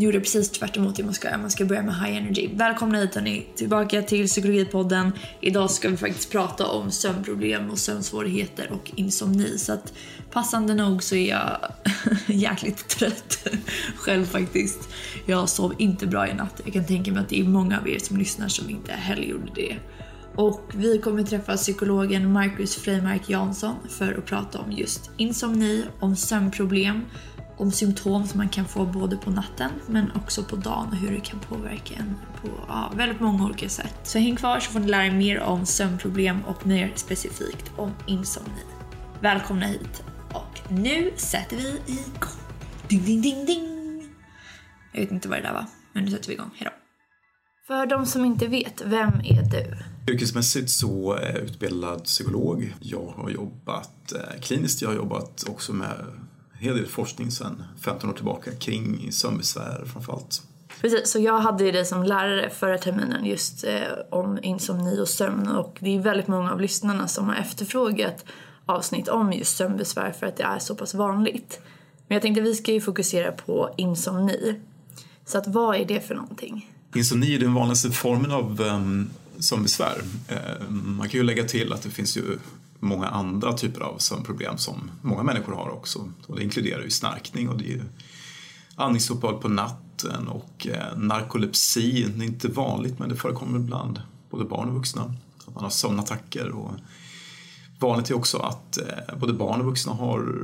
gjorde precis tvärt emot det man ska göra. Man ska börja med high energy. Välkomna hit hörni, tillbaka till psykologipodden. Idag ska vi faktiskt prata om sömnproblem och sömnsvårigheter och insomni. Så att passande nog så är jag jäkligt trött själv faktiskt. Jag sov inte bra i natt. Jag kan tänka mig att det är många av er som lyssnar som inte heller gjorde det. Och vi kommer träffa psykologen Marcus Freimark Jansson för att prata om just insomni, om sömnproblem, om symptom som man kan få både på natten men också på dagen och hur det kan påverka en på ja, väldigt många olika sätt. Så häng kvar så får ni lära er mer om sömnproblem och mer specifikt om insomni. Välkomna hit och nu sätter vi igång. Ding, ding, ding, ding. Jag vet inte vad det där var, men nu sätter vi igång. Hejdå. För de som inte vet, vem är du? Yrkesmässigt så är jag utbildad psykolog. Jag har jobbat eh, kliniskt, jag har jobbat också med hel del forskning sedan 15 år tillbaka kring sömnbesvär framförallt. Precis, så jag hade ju dig som lärare förra terminen just eh, om insomni och sömn och det är väldigt många av lyssnarna som har efterfrågat avsnitt om just sömnbesvär för att det är så pass vanligt. Men jag tänkte vi ska ju fokusera på insomni. Så att vad är det för någonting? Insomni är den vanligaste formen av um, sömnbesvär. Uh, man kan ju lägga till att det finns ju många andra typer av sömnproblem som många människor har också. Och det inkluderar ju snarkning och det är ju andningsuppehåll på natten och eh, narkolepsi. Det är inte vanligt men det förekommer ibland, både barn och vuxna. Att man har sömnattacker och vanligt är också att eh, både barn och vuxna har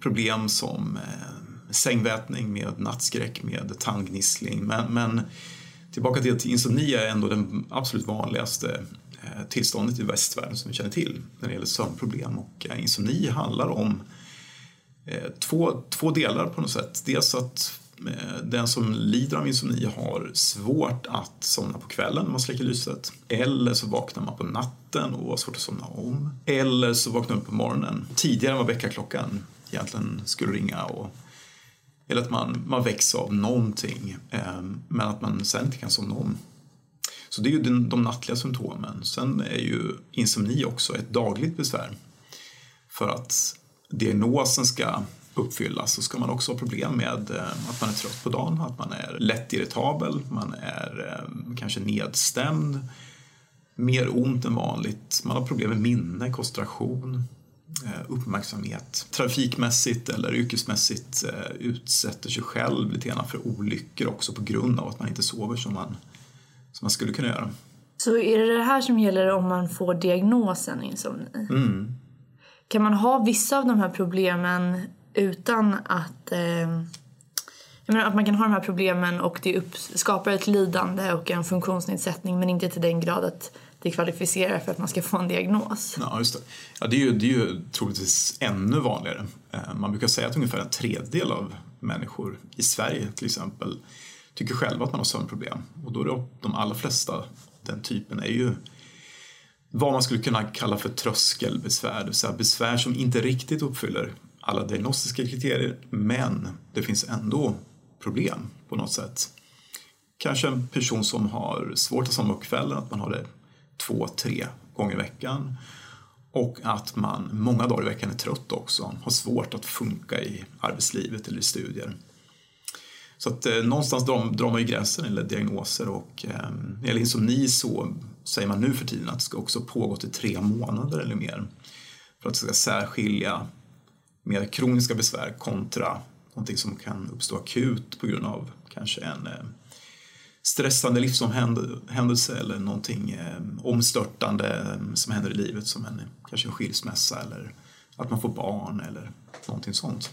problem som eh, sängvätning med nattskräck, med tandgnissling. Men, men tillbaka till att insomni är ändå den absolut vanligaste Eh, tillståndet i västvärlden som vi känner till när det gäller sömnproblem. Och eh, insomni handlar om eh, två, två delar på något sätt. Dels att den som lider av insomni har svårt att somna på kvällen när man släcker lyset. Eller så vaknar man på natten och har svårt att somna om. Eller så vaknar man på morgonen tidigare än vad väckarklockan egentligen skulle ringa. Och, eller att man, man väcks av någonting men att man sen inte kan somna om. Så det är ju de, de nattliga symptomen. Sen är ju insomni också ett dagligt besvär. För att diagnosen ska uppfyllas så ska man också ha problem med eh, att man är trött på dagen, att man är lätt irritabel, man är eh, kanske nedstämd, mer ont än vanligt, man har problem med minne, koncentration, eh, uppmärksamhet. Trafikmässigt eller yrkesmässigt utsätter sig själv lite grann för olyckor också på grund av att man inte sover som man som man skulle kunna göra. Så är det det här som gäller om man får diagnosen insomni? Mm. Kan man ha vissa av de här problemen utan att... Eh, jag menar att man kan ha de här problemen och det upp, skapar ett lidande och en funktionsnedsättning men inte till den grad att det kvalificerar för att man ska få en diagnos. Ja, just det. Ja, det, är ju, det är ju troligtvis ännu vanligare. Eh, man brukar säga att ungefär en tredjedel av människor i Sverige till exempel tycker själva att man har sömnproblem. Och då är det de allra flesta den typen är ju vad man skulle kunna kalla för tröskelbesvär, det vill säga besvär som inte riktigt uppfyller alla diagnostiska kriterier men det finns ändå problem på något sätt. Kanske en person som har svårt att somna på kvällen, att man har det två, tre gånger i veckan och att man många dagar i veckan är trött också, har svårt att funka i arbetslivet eller i studier. Så att eh, någonstans drar, drar man ju gränsen eller diagnoser och eh, när det gäller insomni så säger man nu för tiden att det ska också pågå i tre månader eller mer för att det ska särskilja mer kroniska besvär kontra någonting som kan uppstå akut på grund av kanske en eh, stressande livshändelse eller någonting eh, omstörtande eh, som händer i livet som en, kanske en skilsmässa eller att man får barn eller någonting sånt.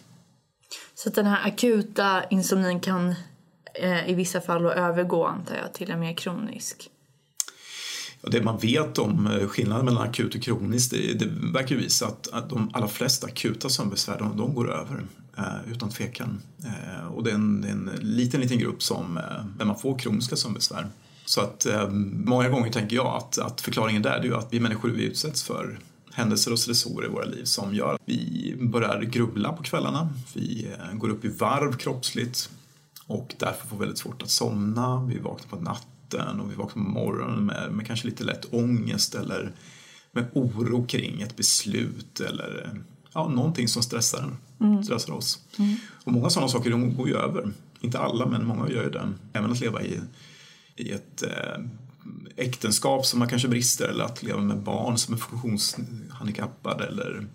Så att den här akuta insomnin kan eh, i vissa fall övergå antar jag till en mer kronisk? Det man vet om eh, skillnaden mellan akut och kroniskt det, det verkar visa att, att de allra flesta akuta sömnbesvär de, de går över eh, utan tvekan. Eh, och det är, en, en, liten, liten grupp som eh, där man får kroniska sömnbesvär. Så att eh, många gånger tänker jag att, att förklaringen där är ju att vi människor vi utsätts för händelser och stressorer i våra liv som gör att vi börjar grubbla på kvällarna. Vi eh, går upp i varv kroppsligt och därför får väldigt svårt att somna. Vi vaknar på natten och vi vaknar på morgonen med, med kanske lite lätt ångest eller med oro kring ett beslut eller ja, någonting som stressar mm. stressar oss. Mm. Och många sådana saker de går ju över. Inte alla, men många gör ju det. Även att leva i, i ett eh, äktenskap som man kanske brister eller att leva med barn som är funktionshandikappade eller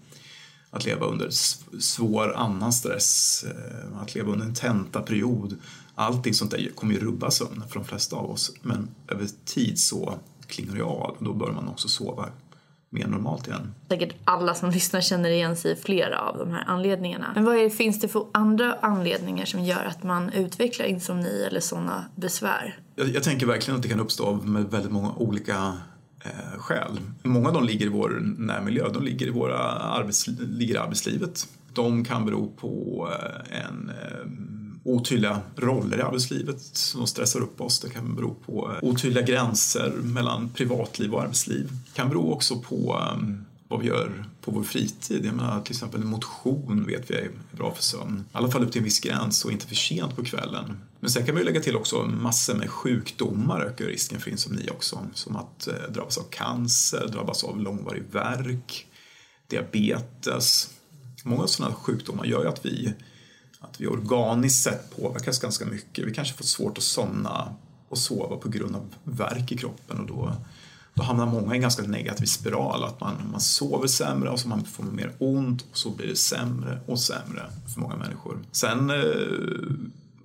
att leva under svår annan stress, eh, att leva under en tentaperiod. Allting sånt där kommer ju rubba sömnen för de flesta av oss. Men över tid så klingar det av och då bör man också sova mer normalt igen. Säkert alla som lyssnar känner igen sig i flera av de här anledningarna. Men vad är, finns det för andra anledningar som gör att man utvecklar insomni eller sådana besvär? Jag, jag tänker verkligen att det kan uppstå med väldigt många olika eh, skäl. Många av dem ligger i vår närmiljö, de ligger i, våra arbets, ligger i arbetslivet. De kan bero på eh, en eh, otydliga roller i arbetslivet som stressar upp oss. Det kan bero på eh, otydliga gränser mellan privatliv och arbetsliv. Det kan bero också på ehm, vad vi gör på vår fritid. Jag menar, till exempel motion vet vi är bra för sömn. I alla fall upp till en viss gräns och inte för sent på kvällen. Men sen kan vi lägga till också massor med sjukdomar ökar risken för insomni också. Som att eh, drabbas av cancer, drabbas av långvarig värk, diabetes. Många sådana sjukdomar gör ju att vi vi organiskt sett påverkas ganska mycket. Vi kanske får svårt att somna och sova på grund av värk i kroppen och då, då hamnar många i en ganska negativ spiral. Att man, man sover sämre och så man får mer ont och så blir det sämre och sämre för många människor. Sen eh,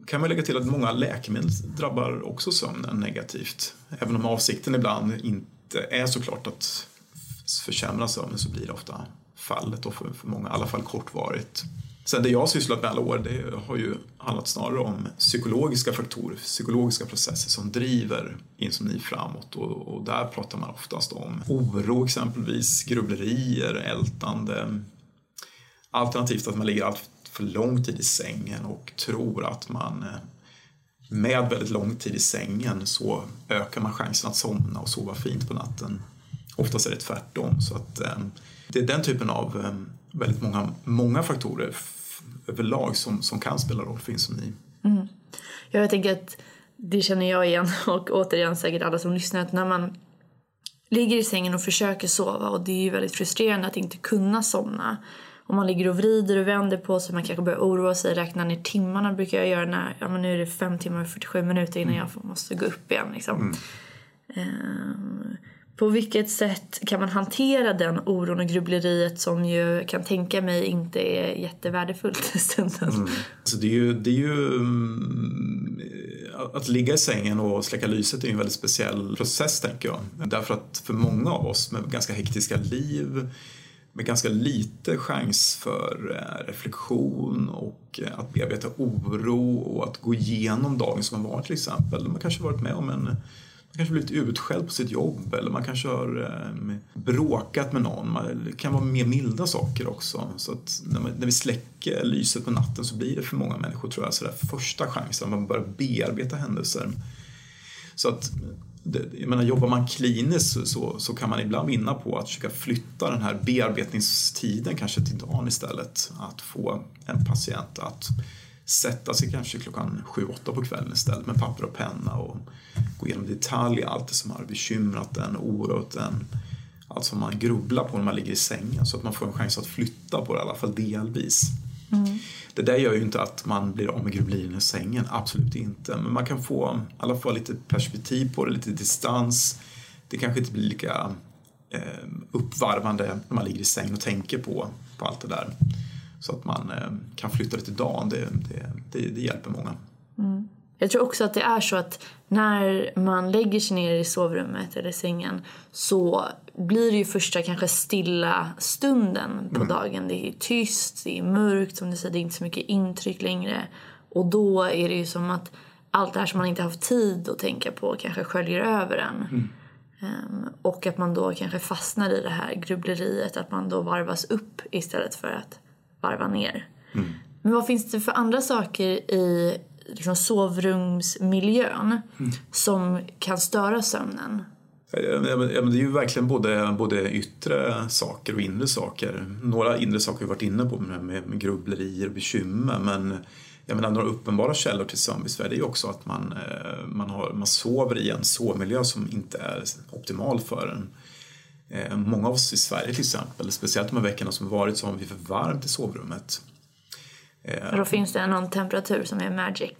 kan man lägga till att många läkemedel drabbar också sömnen negativt. Även om avsikten ibland inte är såklart att försämra sömnen så blir det ofta fallet och för, för många, i alla fall kortvarigt. Sen det jag har sysslat med alla år det har ju handlat snarare om psykologiska faktorer, psykologiska processer som driver insomni framåt och, och där pratar man oftast om oro exempelvis, grubblerier, ältande. Alternativt att man ligger allt för lång tid i sängen och tror att man eh, med väldigt lång tid i sängen så ökar man chansen att somna och sova fint på natten. Oftast är det tvärtom. Så att, eh, det är den typen av eh, väldigt många, många faktorer överlag som, som kan spela roll för insomni. Mm. Jag tänker att det känner jag igen och återigen säkert alla som lyssnar att när man ligger i sängen och försöker sova och det är ju väldigt frustrerande att inte kunna somna. Och man ligger och vrider och vänder på sig, man kanske börjar oroa sig, räkna ner timmarna brukar jag göra när, ja men nu är det fem timmar och 47 minuter innan mm. jag måste gå upp igen liksom. Mm. Um, på vilket sätt kan man hantera den oron och grubbleriet som ju kan tänka mig inte är jättevärdefullt i stunden? Mm. Så det är ju, det är ju um, att ligga i sängen och släcka lyset är en väldigt speciell process tänker jag. Därför att för många av oss med ganska hektiska liv med ganska lite chans för eh, reflektion och eh, att bearbeta oro och att gå igenom dagen som har varit till exempel. Man kanske varit med om en man kanske blivit utskälld på sitt jobb eller man kanske har eh, bråkat med någon. Det kan vara mer milda saker också. Så att när, man, när vi släcker lyset på natten så blir det för många människor tror jag sådär första chansen man börjar bearbeta händelser. Så att jag menar, jobbar man kliniskt så, så kan man ibland vinna på att försöka flytta den här bearbetningstiden kanske till dagen istället. Att få en patient att sätta sig kanske klockan sju åtta på kvällen istället med papper och penna och gå igenom detalj allt det som har bekymrat en, oroat en. Allt som man grubblar på när man ligger i sängen så att man får en chans att flytta på det i alla fall delvis. Mm. Det där gör ju inte att man blir av med grubblerierna i sängen, absolut inte. Men man kan få i alla fall lite perspektiv på det, lite distans. Det kanske inte blir lika eh, uppvarvande när man ligger i sängen och tänker på, på allt det där. Så att man eh, kan flytta det till dagen, det, det, det, det hjälper många. Mm. Jag tror också att det är så att när man lägger sig ner i sovrummet eller sängen så blir det ju första kanske stilla stunden på mm. dagen. Det är tyst, det är mörkt, som du säger, det är inte så mycket intryck längre. Och då är det ju som att allt det här som man inte haft tid att tänka på kanske sköljer över en. Mm. Um, och att man då kanske fastnar i det här grubbleriet, att man då varvas upp istället för att varva ner. Mm. Men vad finns det för andra saker i liksom sovrumsmiljön mm. som kan störa sömnen? Ja, men det är ju verkligen både, både yttre saker och inre saker. Några inre saker har vi varit inne på med, med grubblerier och bekymmer men jag menar, några uppenbara källor till sömnbesvär är ju också att man, eh, man, har, man sover i en sovmiljö som inte är optimal för en. Eh, många av oss i Sverige till exempel, speciellt de här veckorna som varit, så har vi för varmt i sovrummet. Och då finns det någon temperatur som är magic?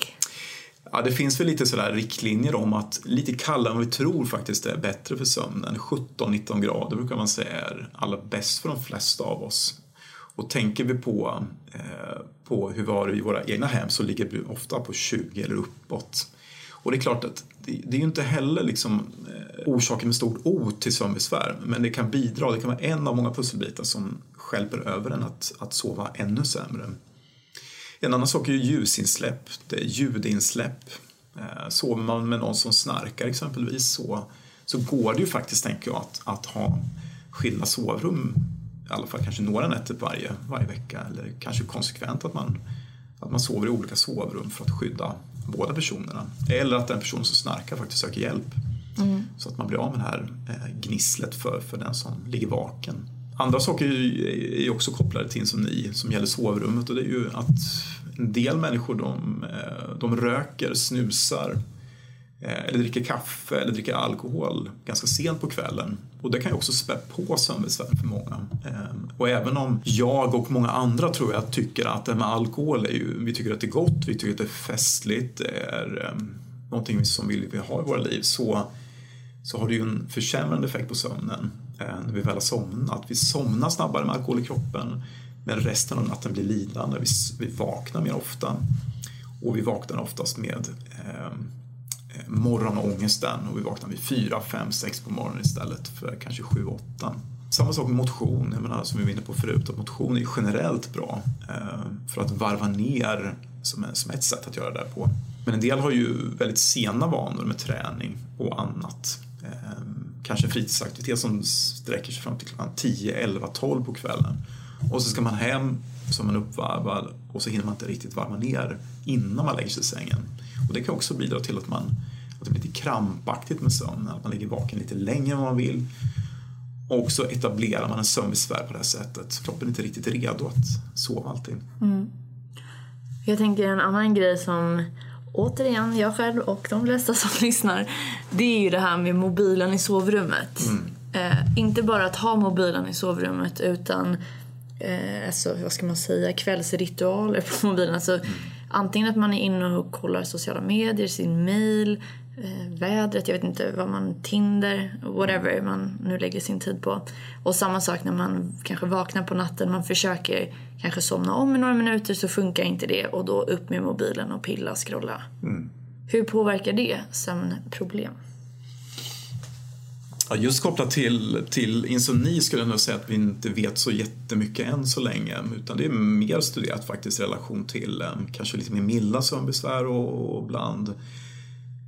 Ja, det finns väl lite sådär riktlinjer om att lite kallare än vi tror faktiskt är bättre för sömnen. 17-19 grader brukar man säga är allra bäst för de flesta av oss. Och tänker vi på, eh, på hur vi har det i våra egna hem så ligger vi ofta på 20 eller uppåt. Och det är klart att det, det är ju inte heller liksom, eh, orsaken med stort O till sömnbesvär men det kan bidra, det kan vara en av många pusselbitar som skälper över en att, att sova ännu sämre. En annan sak är ju ljusinsläpp, det är ljudinsläpp. Eh, sover man med någon som snarkar exempelvis så, så går det ju faktiskt, tänker jag, att, att ha skilda sovrum i alla fall kanske några nätter varje, varje vecka eller kanske konsekvent att man, att man sover i olika sovrum för att skydda båda personerna. Eller att den person som snarkar faktiskt söker hjälp. Mm. Så att man blir av med det här eh, gnisslet för, för den som ligger vaken. Andra saker är också kopplade till insomni som gäller sovrummet och det är ju att en del människor de, eh, de röker, snusar eh, eller dricker kaffe eller dricker alkohol ganska sent på kvällen. Och det kan ju också spä på sömnbesvär för många. Och även om jag och många andra tror jag tycker att det med alkohol är ju, vi tycker att det är gott, vi tycker att det är festligt, det är någonting som vi vill ha i våra liv så, så har det ju en försämrande effekt på sömnen eh, när vi väl har somnat. Vi somnar snabbare med alkohol i kroppen men resten av natten blir lidande. Vi, vi vaknar mer ofta och vi vaknar oftast med ehm, eh, morgonångesten och vi vaknar vid 4, 5, 6 på morgonen istället för kanske 7, 8. Samma sak med motion, jag menar, som vi var inne på förut, att motion är generellt bra eh, för att varva ner som, som ett sätt att göra det på. Men en del har ju väldigt sena vanor med träning och annat. Kanske fritidsaktivitet som sträcker sig fram till klockan 10, 11, 12 på kvällen. Och så ska man hem som man uppvarvad och så hinner man inte riktigt varva ner innan man lägger sig i sängen. Och det kan också bidra till att, man, att det blir lite krampaktigt med sömnen, att man ligger vaken lite längre än vad man vill. Och så etablerar man en sömnbesvär på det här sättet. Kroppen är inte riktigt redo att sova alltid. Mm. Jag tänker en annan grej som återigen, jag själv och de flesta som lyssnar, det är ju det här med mobilen i sovrummet. Mm. Eh, inte bara att ha mobilen i sovrummet utan eh, alltså, vad ska man säga, kvällsritualer på mobilen. Alltså, mm. Antingen att man är inne och kollar sociala medier, sin mail, eh, vädret, jag vet inte vad man, Tinder, whatever man nu lägger sin tid på. Och samma sak när man kanske vaknar på natten, man försöker kanske somna om i några minuter så funkar inte det och då upp med mobilen och pilla, scrolla. Mm. Hur påverkar det sömnproblem? Ja, just kopplat till, till insomni skulle jag nog säga att vi inte vet så jättemycket än så länge. Utan det är mer studerat faktiskt i relation till um, kanske lite mer milda sömnbesvär och, och bland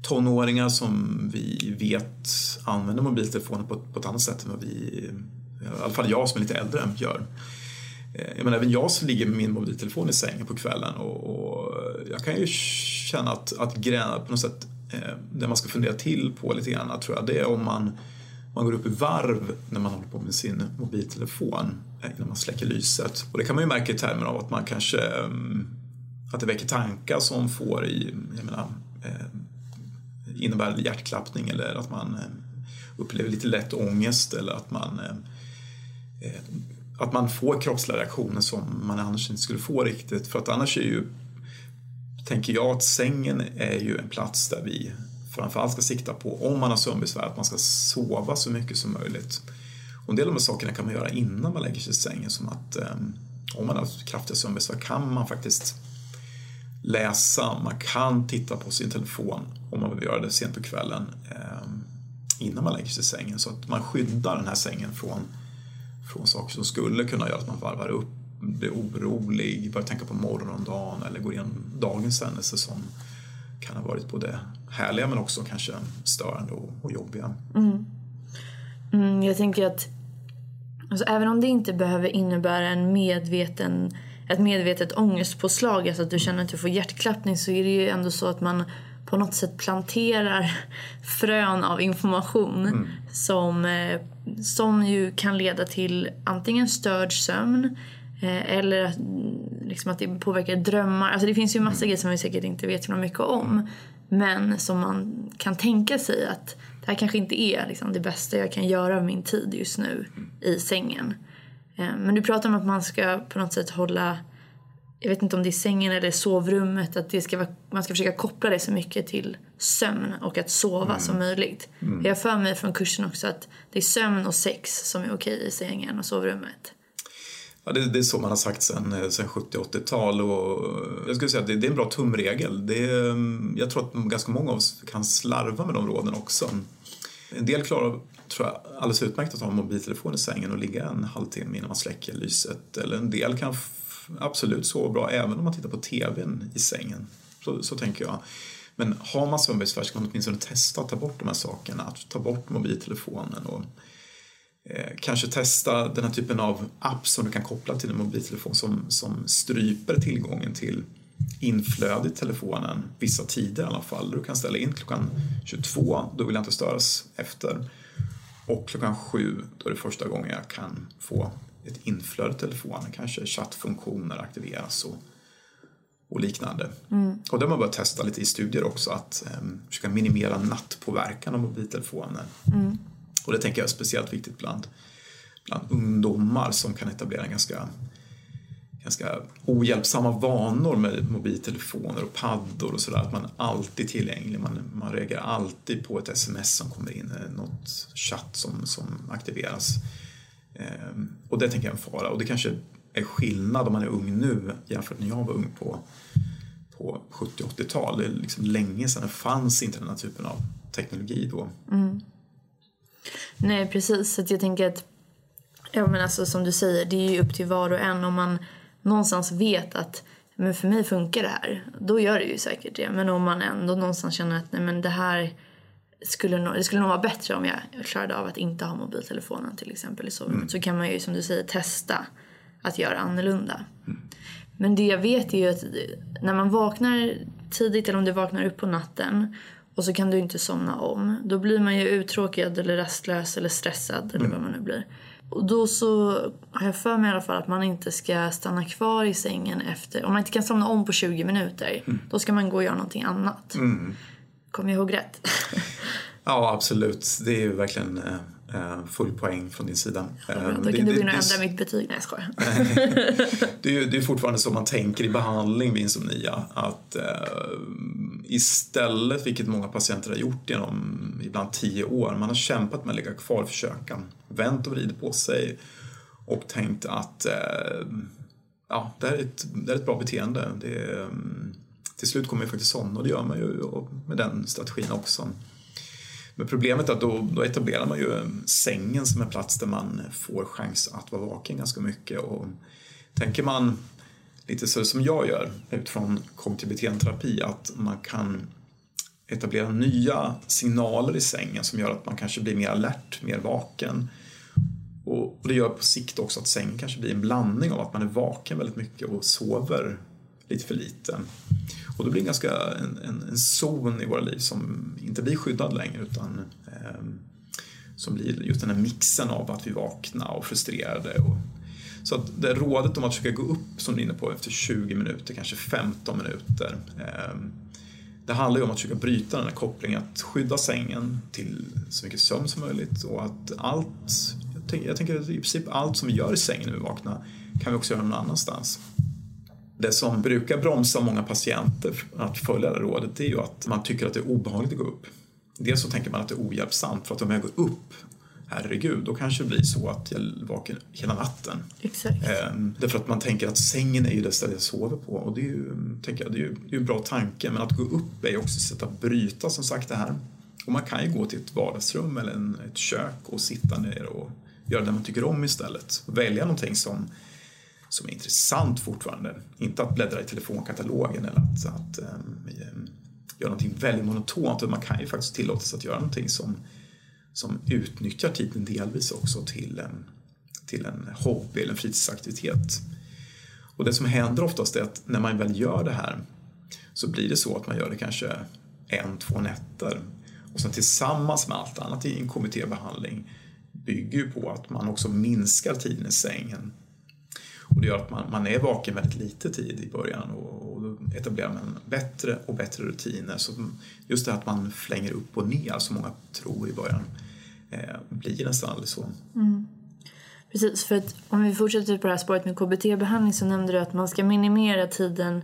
tonåringar som vi vet använder mobiltelefoner på, på ett annat sätt än vad vi, i alla fall jag som är lite äldre, gör. Eh, jag menar, även jag som ligger med min mobiltelefon i sängen på kvällen och, och jag kan ju känna att, att gräna på något sätt eh, det man ska fundera till på lite grann tror jag, det är om man man går upp i varv när man håller på med sin mobiltelefon eh, innan man släcker lyset. Och det kan man ju märka i termer av att man kanske eh, att det väcker tankar som får i, jag menar, eh, innebär hjärtklappning eller att man eh, upplever lite lätt ångest eller att man eh, eh, att man får kroppsliga reaktioner som man annars inte skulle få riktigt. För att annars är ju, tänker jag att sängen är ju en plats där vi framförallt ska sikta på om man har sömnbesvär, att man ska sova så mycket som möjligt. Och en del av de här sakerna kan man göra innan man lägger sig i sängen som att om man har kraftiga sömnbesvär kan man faktiskt läsa, man kan titta på sin telefon om man vill göra det sent på kvällen ehm, innan man lägger sig i sängen så att man skyddar den här sängen från, från saker som skulle kunna göra att man varvar upp, blir orolig, börjar tänka på morgondagen eller går igenom dagens händelser som kan ha varit både härliga men också kanske störande och, och jobbiga. Mm. Mm, jag tänker att alltså, även om det inte behöver innebära en medveten, ett medvetet ångestpåslag, alltså att du känner att du får hjärtklappning så är det ju ändå så att man på något sätt planterar frön av information mm. som, eh, som ju kan leda till antingen störd sömn eh, eller att, liksom att det påverkar drömmar. Alltså det finns ju massa mm. grejer som vi säkert inte vet så mycket om. Men som man kan tänka sig att det här kanske inte är liksom, det bästa jag kan göra av min tid just nu i sängen. Eh, men du pratar om att man ska på något sätt hålla jag vet inte om det är sängen eller sovrummet, att det ska vara, man ska försöka koppla det så mycket till sömn och att sova mm. som möjligt. Mm. Jag för mig från kursen också att det är sömn och sex som är okej i sängen och sovrummet. Ja, det, det, är så man har sagt sen, eh, sen 70-80-tal och jag skulle säga att det, det, är en bra tumregel. Det är, jag tror att ganska många av oss kan slarva med de råden också. En del klarar tror jag, alldeles utmärkt att ha en mobiltelefon i sängen och ligga en halvtimme innan man släcker lyset. Eller en del kan absolut sova bra även om man tittar på TVn i sängen. Så, så tänker jag. Men har man sömnbrist ska man åtminstone testa att ta bort de här sakerna. Att ta bort mobiltelefonen och eh, kanske testa den här typen av app som du kan koppla till din mobiltelefon som, som stryper tillgången till inflöde i telefonen vissa tider i alla fall. Du kan ställa in klockan 22, då vill jag inte störas efter. Och klockan 7, då är det första gången jag kan få ett inflöde i telefonen. Kanske chattfunktioner aktiveras och, och liknande. Mm. Och det har man börjat testa lite i studier också, att um, försöka minimera nattpåverkan av mobiltelefonen. Mm. Och det tänker jag är speciellt viktigt bland, bland ungdomar som kan etablera en ganska ganska ohjälpsamma vanor med mobiltelefoner och paddor och sådär. Att man alltid är tillgänglig, man, man reagerar alltid på ett sms som kommer in, något chatt som, som aktiveras. Ehm, och det tänker jag är en fara. Och det kanske är skillnad om man är ung nu jämfört med när jag var ung på, på 70-80-tal. Det är liksom länge sedan det fanns inte den här typen av teknologi då. Mm. Nej precis, så jag tänker att Ja men alltså som du säger, det är ju upp till var och en om man någonstans vet att men för mig funkar det här, då gör det ju säkert det. Men om man ändå någonstans känner att nej men det här skulle nog, det skulle nog vara bättre om jag klarade av att inte ha mobiltelefonen till exempel i sovrummet. Mm. Så kan man ju som du säger testa att göra annorlunda. Mm. Men det jag vet är ju att när man vaknar tidigt eller om du vaknar upp på natten och så kan du inte somna om. Då blir man ju uttråkad eller rastlös eller stressad eller mm. vad man nu blir. Och då så har jag för mig i alla fall att man inte ska stanna kvar i sängen efter... Om man inte kan somna om på 20 minuter, mm. då ska man gå och göra någonting annat. Mm. Kommer jag ihåg rätt? ja, absolut. Det är ju verkligen eh, full poäng från din sida. Ja, då kan det, du gå in och ändra mitt betyg. Nej, jag skojar. det, är, det är fortfarande så man tänker i behandling vid insomnia. Att eh, istället, vilket många patienter har gjort genom ibland tio år, man har kämpat med att ligga kvar i försöken, vänt och vridit på sig och tänkt att eh, ja, det, här är ett, det är ett bra beteende. Det, mm, till slut kommer jag faktiskt somna och det gör man ju med den strategin också. Men problemet är att då, då etablerar man ju sängen som en plats där man får chans att vara vaken ganska mycket. Och tänker man lite så som jag gör utifrån kognitiv beteendeterapi att man kan etablera nya signaler i sängen som gör att man kanske blir mer alert, mer vaken. Och, det gör på sikt också att sängen kanske blir en blandning av att man är vaken väldigt mycket och sover lite för lite. Och då blir det ganska en, en, en zon i våra liv som inte blir skyddad längre utan eh, som blir just den här mixen av att vi vaknar och frustrerade. Och, så att det rådet om att försöka gå upp som du är inne på efter 20 minuter, kanske 15 minuter. Eh, det handlar ju om att försöka bryta den här kopplingen, att skydda sängen till så mycket sömn som möjligt och att allt, jag tänker, jag tänker i princip allt som vi gör i sängen när vi vaknar kan vi också göra någon annanstans. Det som brukar bromsa många patienter att följa det rådet är ju att man tycker att det är obehagligt att gå upp. Dels så tänker man att det är ohjälpsamt för att om jag går upp herregud, då kanske det blir så att jag vaken hela natten. Exakt. Ehm, därför att man tänker att sängen är ju det ställe jag sover på och det är ju, tänker jag, det är ju, det är en bra tanke men att gå upp är ju också ett sätt att bryta som sagt det här. Och man kan ju gå till ett vardagsrum eller en, ett kök och sitta ner och göra det man tycker om istället. Välja någonting som, som är intressant fortfarande. Inte att bläddra i telefonkatalogen eller att, att um, göra någonting väldigt monotont. Man kan ju faktiskt tillåta sig att göra någonting som som utnyttjar tiden delvis också till en, till en hobby eller en fritidsaktivitet. Och det som händer oftast är att när man väl gör det här så blir det så att man gör det kanske en, två nätter och sen tillsammans med allt annat i en kommittébehandling bygger ju på att man också minskar tiden i sängen. Och det gör att man, man är vaken väldigt lite tid i början och, och då etablerar man bättre och bättre rutiner. Så just det att man flänger upp och ner som många tror i början eh, blir nästan aldrig så. Mm. Precis, för att om vi fortsätter på det här spåret med KBT-behandling så nämnde du att man ska minimera tiden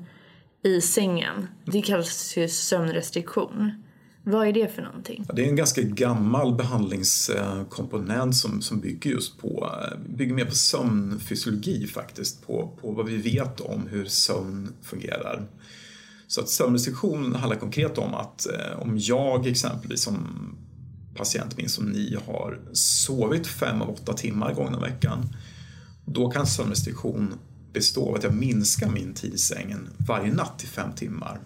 i sängen. Det kallas ju sömnrestriktion. Vad är det för någonting? Det är en ganska gammal behandlingskomponent som, som bygger just på, eh, bygger mer på sömnfysiologi faktiskt, på, på vad vi vet om hur sömn fungerar. Så att sömnrestriktion handlar konkret om att eh, om jag exempelvis som patient minst som ni har sovit fem av åtta timmar gångna veckan, då kan sömnrestriktion bestå av att jag minskar min tid i sängen varje natt till fem timmar.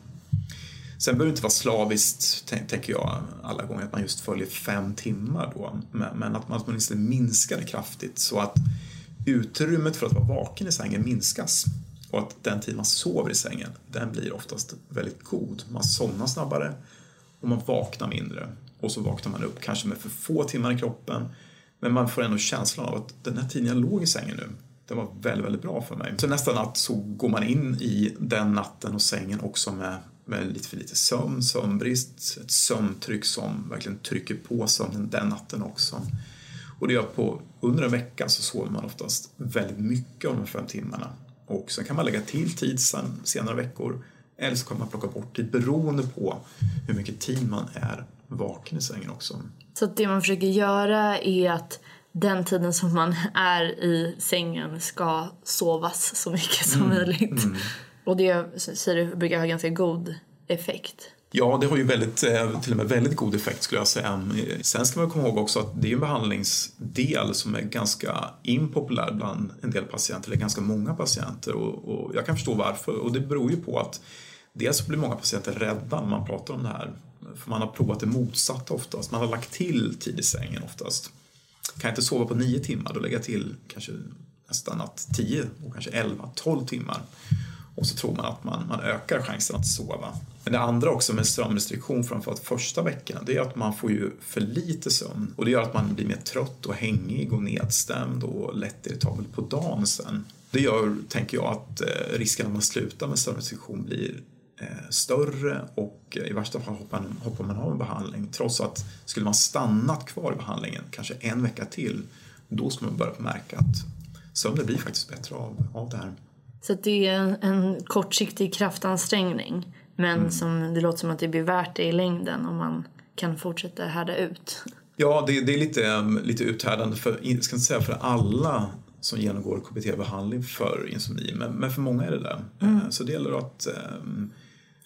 Sen behöver det inte vara slaviskt, tänker jag, alla gånger att man just följer fem timmar då. Men att man åtminstone minskar det kraftigt så att utrymmet för att vara vaken i sängen minskas. Och att den tid man sover i sängen, den blir oftast väldigt god. Man somnar snabbare och man vaknar mindre. Och så vaknar man upp kanske med för få timmar i kroppen. Men man får ändå känslan av att den här tiden jag låg i sängen nu, den var väldigt, väldigt bra för mig. Så nästa natt så går man in i den natten och sängen också med, med lite för lite sömn, sömnbrist, ett sömntryck som verkligen trycker på sömnen den natten också. Och det gör att på, under en vecka så sover man oftast väldigt mycket av de fem timmarna. Och sen kan man lägga till tid sen, senare veckor eller så kan man plocka bort tid beroende på hur mycket tid man är vaken i sängen också. Så det man försöker göra är att den tiden som man är i sängen ska sovas så mycket som mm. möjligt. Mm. Och det säger du brukar ha ganska god effekt. Ja, det har ju väldigt, eh, till och med väldigt god effekt skulle jag säga. Eh, sen ska man komma ihåg också att det är en behandlingsdel som är ganska impopulär bland en del patienter, eller ganska många patienter. Och, och jag kan förstå varför och det beror ju på att dels blir många patienter rädda när man pratar om det här. För man har provat det motsatta oftast, man har lagt till tid i sängen oftast. Kan jag inte sova på nio timmar, då lägger jag till kanske nästan att 10 och kanske 11, 12 timmar. Och så tror man att man, man ökar chansen att sova. Men det andra också med sömnrestriktion, framförallt första veckorna, det är att man får ju för lite sömn. Och det gör att man blir mer trött och hängig och nedstämd och lättirritabel på dagen sen. Det gör, tänker jag, att eh, risken att man slutar med sömnrestriktion blir eh, större och eh, i värsta fall hoppar, hoppar man av en behandling. Trots att skulle man stannat kvar i behandlingen, kanske en vecka till, då skulle man börja märka att sömnen blir faktiskt bättre av, av det här. Så det är en kortsiktig kraftansträngning men mm. som det låter som att det blir värt det i längden om man kan fortsätta härda ut. Ja, det, det är lite, um, lite uthärdande för, ska inte säga för alla som genomgår KBT-behandling för insomni, men, men, för många är det det. Mm. Uh, så det gäller att, um,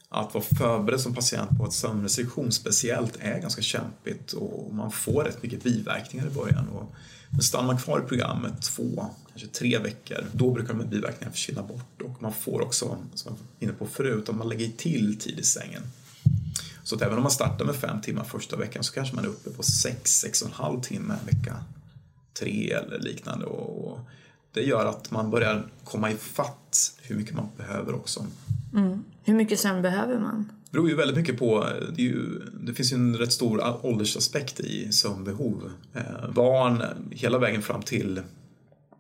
att vara förberedd som patient på att sömnrestriktion speciellt är ganska kämpigt och man får rätt mycket biverkningar i början. Och, men stannar man kvar i programmet två, kanske tre veckor, då brukar de här biverkningarna försvinna bort och man får också, som jag var inne på förut, om man lägger till tid i sängen. Så att även om man startar med fem timmar första veckan så kanske man är uppe på sex, sex och en halv timme vecka tre eller liknande. Och det gör att man börjar komma ifatt hur mycket man behöver också. Mm. Hur mycket sömn behöver man? Det beror ju väldigt mycket på, eh, det, ju, det finns ju en rätt stor åldersaspekt i sömnbehov. Eh, barn eh, hela vägen fram till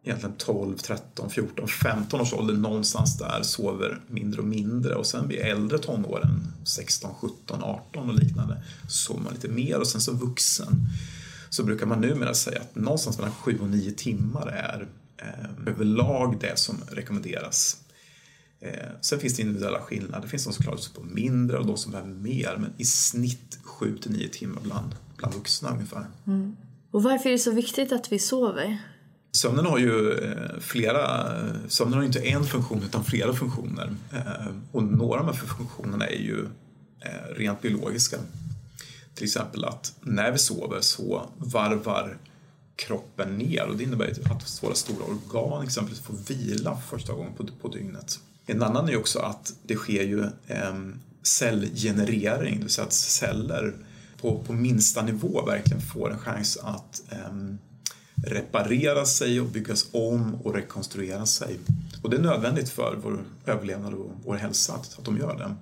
egentligen 12, 13, 14, 15 års ålder någonstans där sover mindre och mindre. Och sen vid äldre tonåren, 16, 17, 18 och liknande, sover man lite mer. Och sen som vuxen så brukar man numera säga att någonstans mellan 7 och 9 timmar är eh, överlag det som rekommenderas sen finns det individuella skillnader. Det finns de som klarar sig på mindre och de som behöver mer. Men i snitt 7 till 9 timmar bland, bland vuxna ungefär. Mm. Och varför är det så viktigt att vi sover? Sömnen har ju eh, flera, sömnen har inte en funktion utan flera funktioner. Eh, och några av de här funktionerna är ju rent biologiska. Till exempel att när vi sover så varvar kroppen ner och det innebär att våra stora organ exempelvis får vila för första gången på, på dygnet. En annan är också att det sker ju ehm, cellgenerering, det vill säga att celler på, på minsta nivå verkligen får en chans att ehm, reparera sig och byggas om och rekonstruera sig. Och det är nödvändigt för vår överlevnad och vår hälsa att, att de gör det.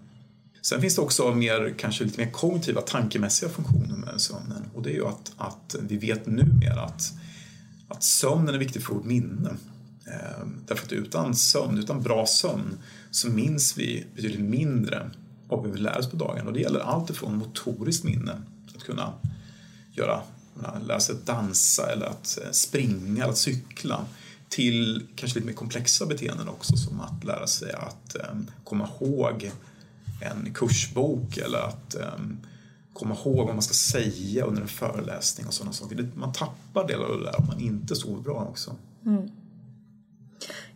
Sen finns det också mer, kanske lite mer kognitiva, tankemässiga funktioner med sömnen och det är ju att, att vi vet numera att, att sömnen är viktig för vårt minne. Ehm, därför att utan sömn, utan bra sömn, så minns vi betydligt mindre av vad vi lär oss på dagen. Och det gäller allt ifrån motoriskt minne, att kunna göra lära sig att dansa eller att eh, springa eller att cykla till kanske lite mer komplexa beteenden också som att lära sig att ehm, komma ihåg en kursbok eller att ehm, komma ihåg vad man ska säga under en föreläsning och sådana saker. Man tappar delar av det där om man inte sover bra också. Mm.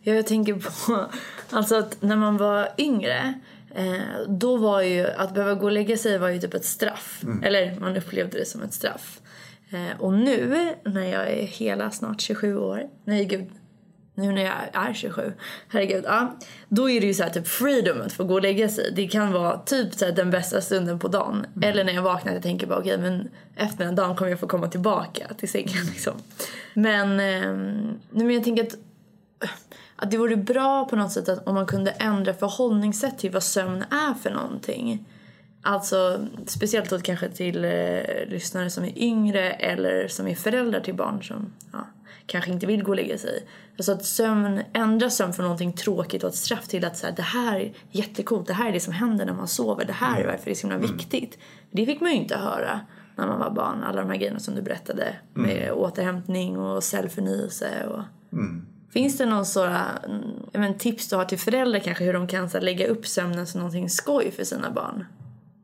Jag tänker på alltså att när man var yngre eh, då var ju att behöva gå och lägga sig var ju typ ett straff. Mm. Eller man upplevde det som ett straff. Eh, och nu när jag är hela snart 27 år, nej gud nu när jag är 27, herregud, ja, då är det ju så här typ freedom att få gå och lägga sig. Det kan vara typ så den bästa stunden på dagen. Mm. Eller när jag vaknar och tänker bara okej okay, men efter den dagen kommer jag få komma tillbaka till sängen liksom. Men, eh, men jag tänker att, att det vore bra på något sätt att om man kunde ändra förhållningssätt till vad sömn är för någonting. Alltså speciellt då kanske till eh, lyssnare som är yngre eller som är föräldrar till barn som ja, kanske inte vill gå och lägga sig. Alltså att sömn, ändra sömn från någonting tråkigt och ett straff till att så här, det här är jättecoolt, det här är det som händer när man sover, det här är varför det är så himla mm. viktigt. Det fick man ju inte höra när man var barn, alla de här grejerna som du berättade med mm. återhämtning och cellförnyelse och mm. Finns det någon sådana mm, men, tips du har till föräldrar kanske hur de kan så, lägga upp sömnen som någonting skoj för sina barn?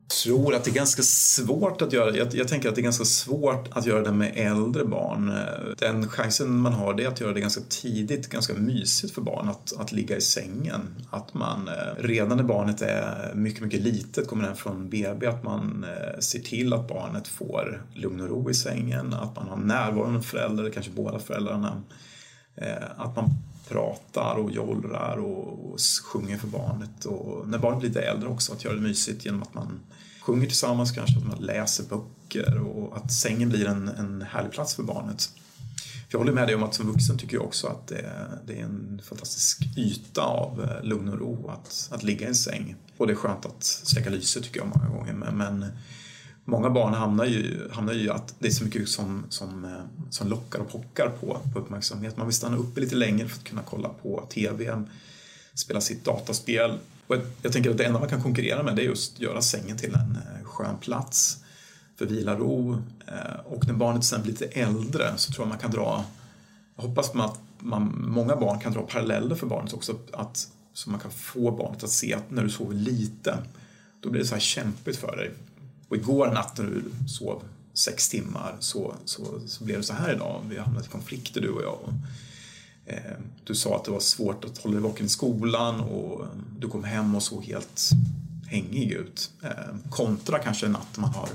Jag tror att det är ganska svårt att göra jag, jag, tänker att det är ganska svårt att göra det med äldre barn. Den chansen man har det är att göra det ganska tidigt, ganska mysigt för barn att, att ligga i sängen. Att man eh, redan när barnet är mycket, mycket litet, kommer hem från BB, att man eh, ser till att barnet får lugn och ro i sängen, att man har närvarande föräldrar, kanske båda föräldrarna. Eh, att man pratar och jollrar och, och sjunger för barnet. Och när barnet blir lite äldre också, att göra det mysigt genom att man sjunger tillsammans kanske, att man läser böcker och att sängen blir en, en härlig plats för barnet. För jag håller med dig om att som vuxen tycker jag också att det, det är en fantastisk yta av eh, lugn och ro att, att ligga i en säng. Och det är skönt att släcka lyset tycker jag många gånger. Men, men många barn hamnar ju, hamnar ju att det är så mycket som, som, eh, som lockar och pockar på, på uppmärksamhet. Man vill stanna uppe lite längre för att kunna kolla på TV, spela sitt dataspel. Och jag tänker att det enda man kan konkurrera med det är just att göra sängen till en eh, skön plats för vila och ro. Eh, och när barnet sen blir lite äldre så tror jag man kan dra, jag hoppas man att man, många barn kan dra paralleller för barnet också, att, så man kan få barnet att se att när du sover lite, då blir det så här kämpigt för dig. Och igår natt när du sov sex timmar så, så, så blev det så här idag. Vi har hamnat i konflikter du och jag. Och, eh, du sa att det var svårt att hålla dig vaken i skolan och du kom hem och såg helt hängig ut. Eh, kontra kanske en natt man har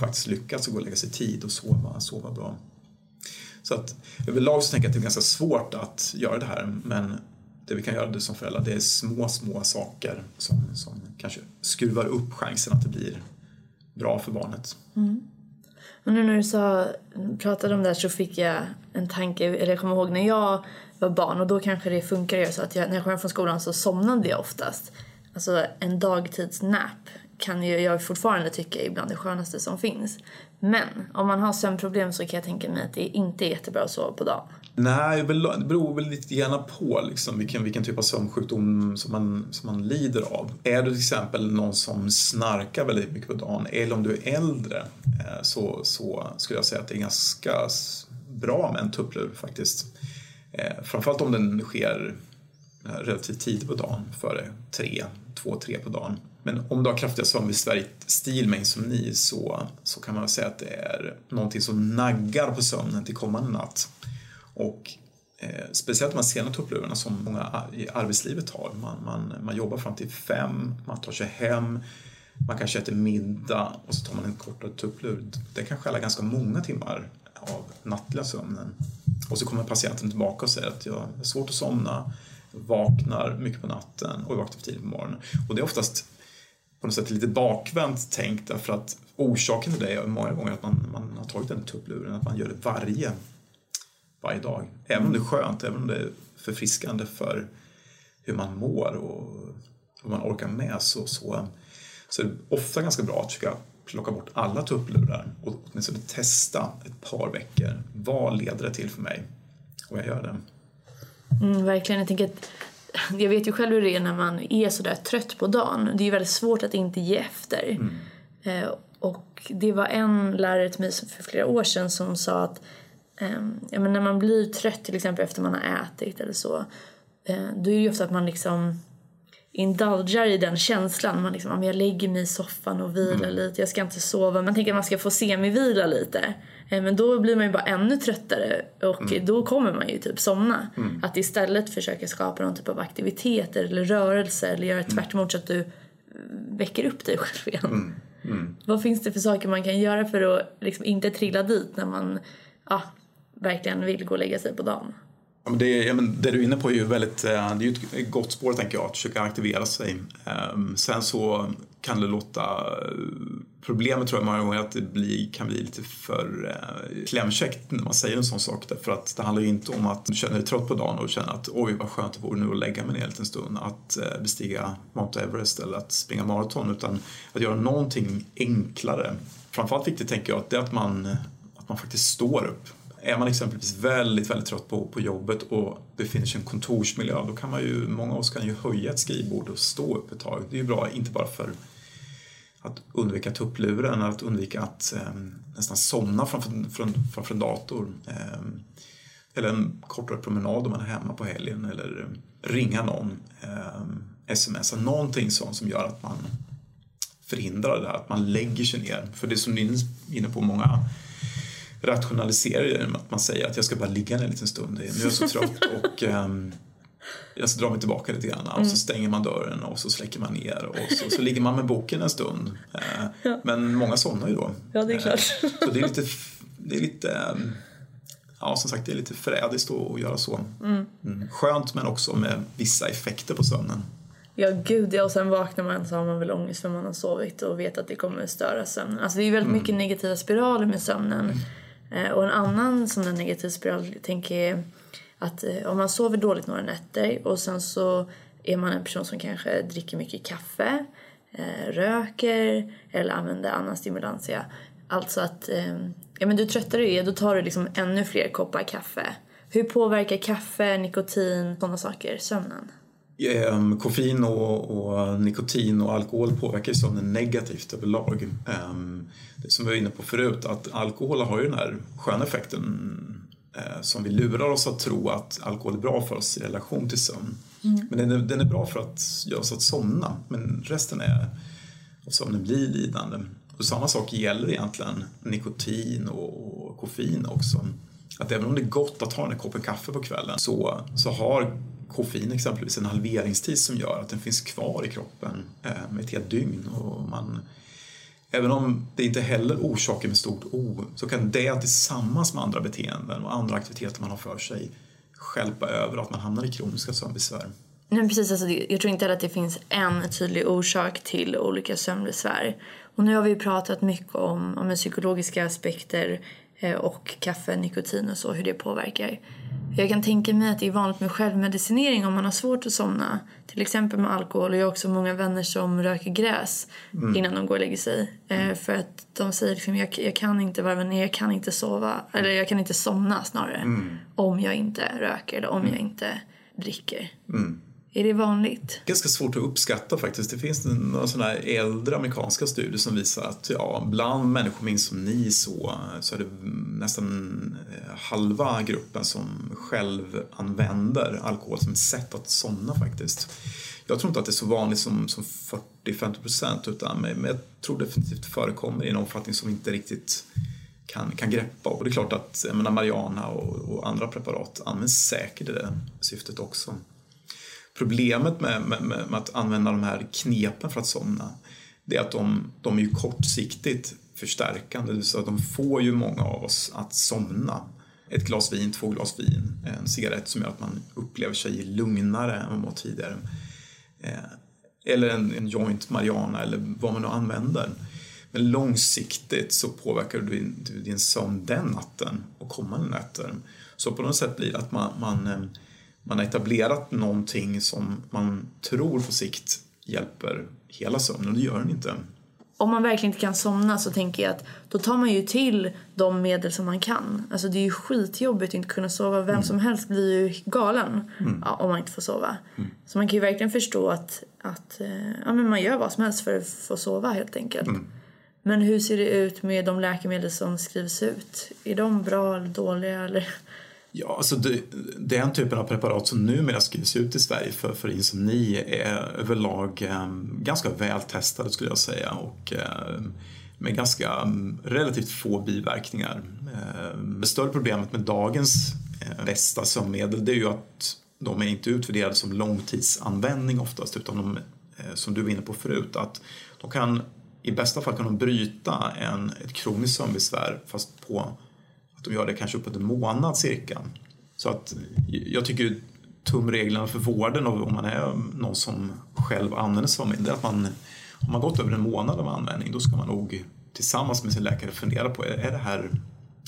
faktiskt lyckats att gå och lägga sig tid och sova, sova bra. Så att överlag så tänker jag att det är ganska svårt att göra det här men det vi kan göra det som föräldrar det är små, små saker som, som kanske skruvar upp chansen att det blir bra för barnet. Mm. Och nu när du sa, pratade om det här så fick jag en tanke, eller jag kommer ihåg när jag var barn och då kanske det funkar så att jag, när jag kom hem från skolan så somnade jag oftast. Alltså en dagtidsnap kan ju jag fortfarande tycka är bland det skönaste som finns. Men om man har sömnproblem så kan jag tänka mig att det inte är jättebra att sova på dagen. Nej, det beror väl lite grann på liksom, vilken, vilken typ av sömnsjukdom som man, som man lider av. Är du till exempel någon som snarkar väldigt mycket på dagen eller om du är äldre eh, så, så skulle jag säga att det är ganska bra med en tupplur faktiskt. Eh, framförallt om den sker eh, relativt tidigt på dagen, före tre, två, tre på dagen. Men om du har kraftiga sömnbesvär i med insomni så, så kan man säga att det är någonting som naggar på sömnen till kommande natt. Och eh, speciellt de här sena tupplurarna som många i arbetslivet har. Man, man, man jobbar fram till fem, man tar sig hem, man kanske äter middag och så tar man en kortare tupplur. Det kan stjäla ganska många timmar av nattliga sömnen. Och så kommer patienten tillbaka och säger att jag har svårt att somna, vaknar mycket på natten och vaknar för tidigt på morgonen. Och det är oftast på något sätt lite bakvänt tänkt därför att orsaken till det är många gånger att man, man har tagit den tuppluren, att man gör det varje, varje dag. Även om det är skönt, även om det är förfriskande för hur man mår och hur man orkar med så, så, så är det ofta ganska bra att försöka plocka bort alla tupplurar och åtminstone testa ett par veckor. Vad leder det till för mig? Och jag gör det. Mm, verkligen. Jag tänker att jag vet ju själv hur det är när man är sådär trött på dagen. Det är ju väldigt svårt att inte ge efter. Mm. Eh, Och det var en lärare till mig för flera år sedan som sa att ja, men när man blir trött till exempel efter man har ätit eller så. Uh, då är det ju ofta att man liksom indulgar i den känslan. Man liksom, jag lägger mig i soffan och vilar mm. lite, jag ska inte sova. Man tänker att man ska få semivila lite. Eh, men då blir man ju bara ännu tröttare och mm. då kommer man ju typ somna. Mm. Att istället försöka skapa någon typ av aktiviteter eller rörelse eller göra tvärt emot så att du väcker upp dig själv igen. Mm. Mm. Vad finns det för saker man kan göra för att liksom inte trilla dit när man ja, verkligen vill gå och lägga sig på dagen? Ja, men det, ja, men det du är inne på är ju väldigt, eh, det är ett gott spår tänker jag, att försöka aktivera sig. Ehm, sen så kan det låta, eh, problemet tror jag många gånger att det blir, kan bli lite för eh, klämkäckt när man säger en sån sak. Därför att det handlar ju inte om att du känner dig trött på dagen och känner att oj vad skönt det vore nu att lägga mig ner en liten stund. Att bestiga Mount Everest eller att springa maraton. Utan att göra någonting enklare. Framförallt viktigt tänker jag att det är att man, att man faktiskt står upp är man exempelvis väldigt, väldigt trött på, på jobbet och befinner sig i en kontorsmiljö, då kan man ju, många av oss kan ju höja ett skrivbord och stå upp ett tag. Det är ju bra, inte bara för att undvika tuppluren, att undvika att eh, nästan somna framför, framför, framför en dator. Eh, eller en kortare promenad om man är hemma på helgen eller ringa någon, eh, smsa, någonting sånt som gör att man förhindrar det här, att man lägger sig ner. För det som ni är inne på, många rationaliserar det genom att man säger att jag ska bara ligga ner en liten stund, nu är jag så trött och um, jag ska dra mig tillbaka lite grann mm. och så stänger man dörren och så släcker man ner och så, så ligger man med boken en stund. Uh, ja. Men många somnar ju då. Ja, det är klart. Uh, så det är lite, det är lite um, ja, som sagt, det är lite förrädiskt att göra så. Mm. Mm. Skönt men också med vissa effekter på sömnen. Ja gud ja, och sen vaknar man så har man väl ångest för man har sovit och vet att det kommer störa sömnen. Alltså det är väldigt mm. mycket negativa spiraler med sömnen. Eh, och en annan sån där negativ spiral tänker jag att eh, om man sover dåligt några nätter och sen så är man en person som kanske dricker mycket kaffe, eh, röker eller använder annan stimulantia. Alltså att ehm, ja, men du tröttare du är då tar du liksom ännu fler koppar kaffe. Hur påverkar kaffe, nikotin, sådana saker sömnen? Um, koffein och, och, nikotin och alkohol påverkar sömnen negativt överlag. Um, det som vi var inne på förut, att alkohol har ju den här sköna effekten uh, som vi lurar oss att tro att alkohol är bra för oss i relation till sömn. Mm. Men den är, den är bra för att göra oss att somna, men resten är att sömnen blir lidande. Och samma sak gäller egentligen nikotin och, och koffein också. Att även om det är gott att ta den här koppen kaffe på kvällen så, så har koffein exempelvis en halveringstid som gör att den finns kvar i kroppen eh, med ett helt dygn. Och man, även om det inte heller orsakar med stort O så kan det tillsammans med andra beteenden och andra aktiviteter man har för sig skälpa över att man hamnar i kroniska sömnbesvär. Nej, precis, alltså, jag tror inte heller att det finns en tydlig orsak till olika sömnbesvär. Och nu har vi pratat mycket om, om psykologiska aspekter och kaffe, nikotin och så, hur det påverkar. Jag kan tänka mig att det är vanligt med självmedicinering om man har svårt att somna. Till exempel med alkohol. Och jag har också många vänner som röker gräs mm. innan de går och lägger sig. Mm. för att de säger liksom, jag, jag kan inte varva ner, jag kan inte sova. Eller jag kan inte somna snarare. Mm. Om jag inte röker eller om jag inte dricker. Är det vanligt? Ganska svårt att uppskatta faktiskt. Det finns några sådana här äldre amerikanska studier som visar att ja, bland människor med insomni så, så är det nästan eh, halva gruppen som själv använder alkohol som ett sätt att somna faktiskt. Jag tror inte att det är så vanligt som, som 40-50 procent utan men jag tror definitivt det förekommer i en omfattning som vi inte riktigt kan, kan greppa. Och det är klart att menar, Mariana och, och andra preparat används säkert i det syftet också. Problemet med, med, med, att använda de här knepen för att somna det är att de, de är ju kortsiktigt förstärkande, så att de får ju många av oss att somna. Ett glas vin, två glas vin, en cigarett som gör att man upplever sig lugnare än man var tidigare. Eh, eller en, en joint marijuana eller vad man nu använder. Men långsiktigt så påverkar du din, din sömn den natten och kommande nätter. Så på något sätt blir det att man, man eh, man har etablerat någonting som man tror på sikt hjälper hela sömnen och det gör den inte. Om man verkligen inte kan somna så tänker jag att då tar man ju till de medel som man kan. Alltså det är ju skitjobbigt att inte kunna sova. Vem mm. som helst blir ju galen mm. ja, om man inte får sova. Mm. Så man kan ju verkligen förstå att, att eh, ja, men man gör vad som helst för att få sova helt enkelt. Mm. Men hur ser det ut med de läkemedel som skrivs ut? Är de bra eller dåliga? Eller? Ja, alltså det, den typen av preparat som numera skrivs ut i Sverige för, för insomni är överlag eh, ganska vältestade, skulle jag säga och eh, med ganska um, relativt få biverkningar. Eh, det större problemet med dagens eh, bästa sömnmedel det är ju att de är inte utvärderade som långtidsanvändning oftast utan de, eh, som du var inne på förut, att de kan i bästa fall kan de bryta en, ett kroniskt sömnbesvär fast på de gör det kanske uppåt en månad cirka. Så att jag tycker tumreglerna för vården om man är någon som själv använder sömnmedel är att man om man gått över en månad av användning då ska man nog tillsammans med sin läkare fundera på är det här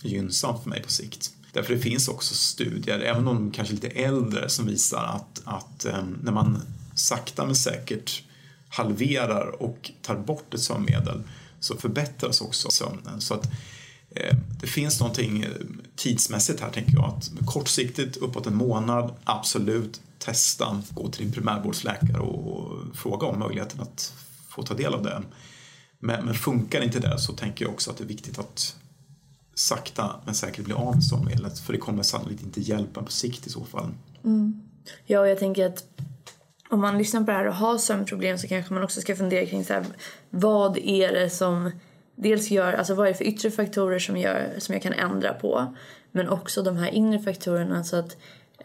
gynnsamt för mig på sikt? Därför det finns också studier, även om de kanske är lite äldre, som visar att, att eh, när man sakta men säkert halverar och tar bort ett sömnmedel så förbättras också sömnen. Så att, Eh, det finns någonting eh, tidsmässigt här tänker jag att kortsiktigt uppåt en månad, absolut testa, gå till din primärvårdsläkare och, och fråga om möjligheten att få ta del av det. Men, men funkar inte det så tänker jag också att det är viktigt att sakta men säkert bli av med sömnmedlet för det kommer sannolikt inte hjälpa på sikt i så fall. Mm. Ja, jag tänker att om man lyssnar på det här och har sömnproblem så kanske man också ska fundera kring så här, vad är det som dels gör, alltså vad är det för yttre faktorer som, gör, som jag kan ändra på men också de här inre faktorerna så att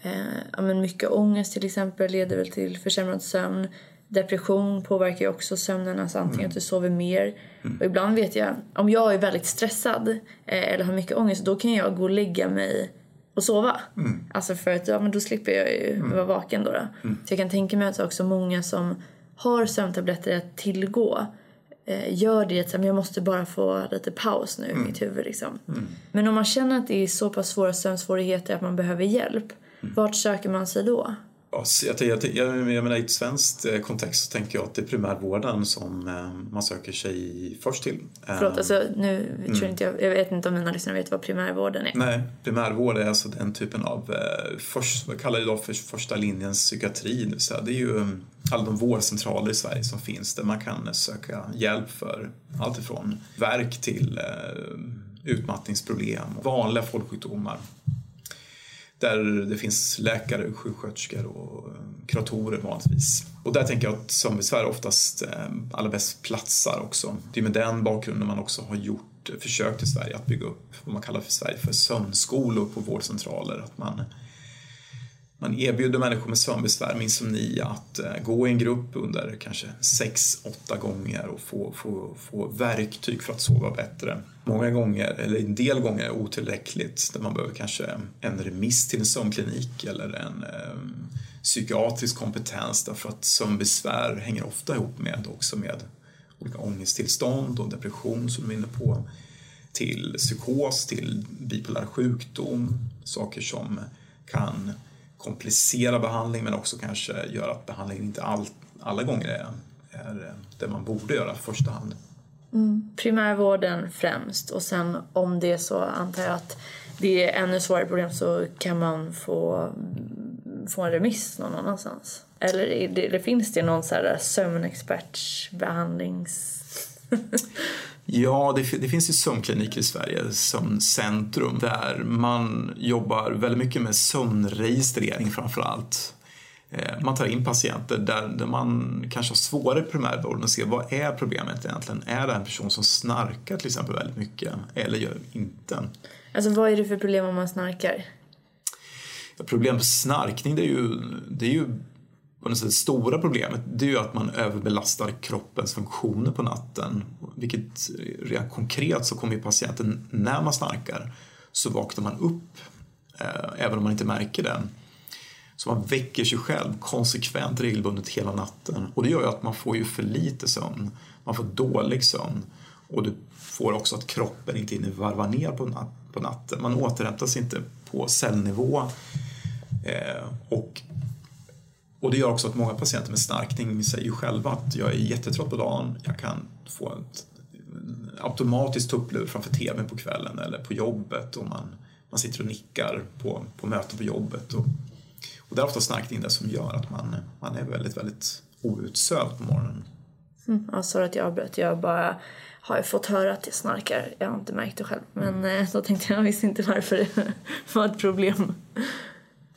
eh, ja, men mycket ångest till exempel leder väl till försämrad sömn Depression påverkar ju också sömnen, alltså antingen mm. att du sover mer. Mm. Och ibland vet jag, om jag är väldigt stressad eh, eller har mycket ångest, då kan jag gå och lägga mig och sova. Mm. Alltså för att ja, men då slipper jag ju mm. vara vaken då. då. Mm. Så jag kan tänka mig att också många som har sömntabletter att tillgå gör det att jag måste bara få lite paus nu i mm. mitt huvud. Liksom. Men om man känner att det är så pass svåra sömnsvårigheter att man behöver hjälp, vart söker man sig då? Jag, jag, jag, jag menar, I ett svenskt eh, kontext så tänker jag att det är primärvården som eh, man söker sig först till. Förlåt, alltså, nu mm. tror inte jag, jag vet inte om mina lyssnare vet vad primärvården är. Nej, primärvård är alltså den typen av, eh, först, vad kallar det då för första linjens psykiatri. Det, det är ju alla de vårdcentraler i Sverige som finns där man kan söka hjälp för allt ifrån verk till utmattningsproblem, vanliga folksjukdomar där det finns läkare, sjuksköterskor och eh, kuratorer vanligtvis. Och där tänker jag att sömnbesvär oftast eh, allra bäst platsar också. Det är med den bakgrunden man också har gjort försök i Sverige att bygga upp vad man kallar för Sverige för sömnskolor på vårdcentraler. Att man man erbjuder människor med sömnbesvär med insomni att eh, gå i en grupp under kanske 6-8 gånger och få, få, få verktyg för att sova bättre. Många gånger, eller en del gånger, otillräckligt där man behöver kanske en remiss till en sömnklinik eller en eh, psykiatrisk kompetens därför att sömnbesvär hänger ofta ihop med också med olika ångesttillstånd och depression som du är inne på till psykos, till bipolär sjukdom, saker som kan komplicera behandling men också kanske göra att behandlingen inte all, alla gånger är, är det man borde göra i första hand. Mm. Primärvården främst och sen om det är så antar jag att det är ännu svårare problem så kan man få, mm, få en remiss någon annanstans. Eller, det, eller finns det någon så här sömnexpertsbehandlings... Ja, det, det, finns ju sömnkliniker i Sverige, Sömncentrum, där man jobbar väldigt mycket med sömnregistrering framför allt. Eh, man tar in patienter där, där man kanske har svårare primärvården och ser vad är problemet egentligen? Är det en person som snarkar till exempel väldigt mycket eller gör inte? Alltså vad är det för problem om man snarkar? Problem med snarkning det är ju, det är ju det stora problemet det är ju att man överbelastar kroppens funktioner på natten. Vilket rent konkret så kommer ju patienten, när man snarkar, så vaknar man upp eh, även om man inte märker det. Så man väcker sig själv konsekvent regelbundet hela natten och det gör ju att man får ju för lite sömn. Man får dålig sömn och du får också att kroppen inte hinner varva ner på, nat på natten. Man återhämtar sig inte på cellnivå eh, och och det gör också att många patienter med snarkning säger själva att jag är jättetrött på dagen, jag kan få ett automatiskt tupplur framför tvn på kvällen eller på jobbet och man, man sitter och nickar på, på möten på jobbet. Och, och det är ofta snarkning det som gör att man, man är väldigt, väldigt outsövd på morgonen. Mm, ja, sorry att jag avbröt. Jag bara har jag fått höra att jag snarkar. Jag har inte märkt det själv. Men eh, då tänkte jag, jag visste inte varför det var ett problem.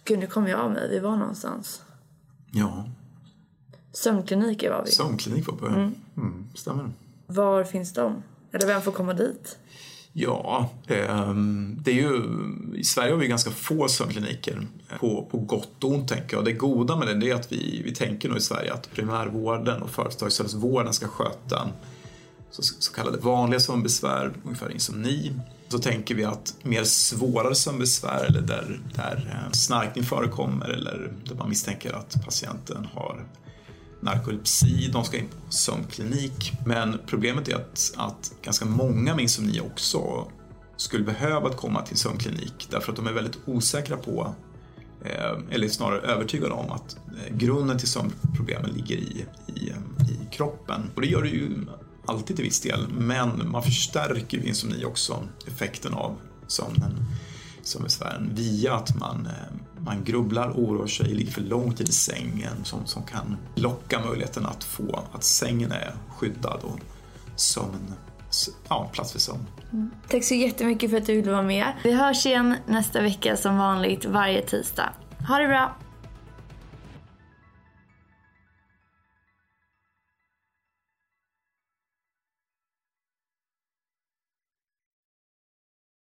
Gud, nu kom jag av mig. Vi var någonstans. Ja, Sömnkliniker var vi. sömnklinik var på mm. Mm, stämmer. Var finns de? Eller vem får komma dit? Ja, ehm, det är ju, i Sverige har vi ganska få sömnkliniker. På, på gott och ont tänker jag. Det goda med det är att vi, vi tänker nog i Sverige att primärvården och företagshälsovården ska sköta så, så kallade vanliga sömnbesvär, ungefär insomni. Så tänker vi att mer svårare sömnbesvär eller där, där eh, snarkning förekommer eller där man misstänker att patienten har narkolepsi, de ska in på sömnklinik. Men problemet är att, att ganska många med insomni också skulle behöva komma till sömnklinik därför att de är väldigt osäkra på eh, eller snarare övertygade om att eh, grunden till sömnproblemen ligger i, i, i kroppen. Och det gör det ju alltid till viss del, men man förstärker ju insomni också effekten av sömnen som besvären via att man, eh, man grubblar, oroar sig, ligger för lång tid i sängen som, som kan locka möjligheten att få att sängen är skyddad och sömn, ja, plats för sömn. Mm. Tack så jättemycket för att du ville vara med. Vi hörs igen nästa vecka som vanligt varje tisdag. Ha det bra!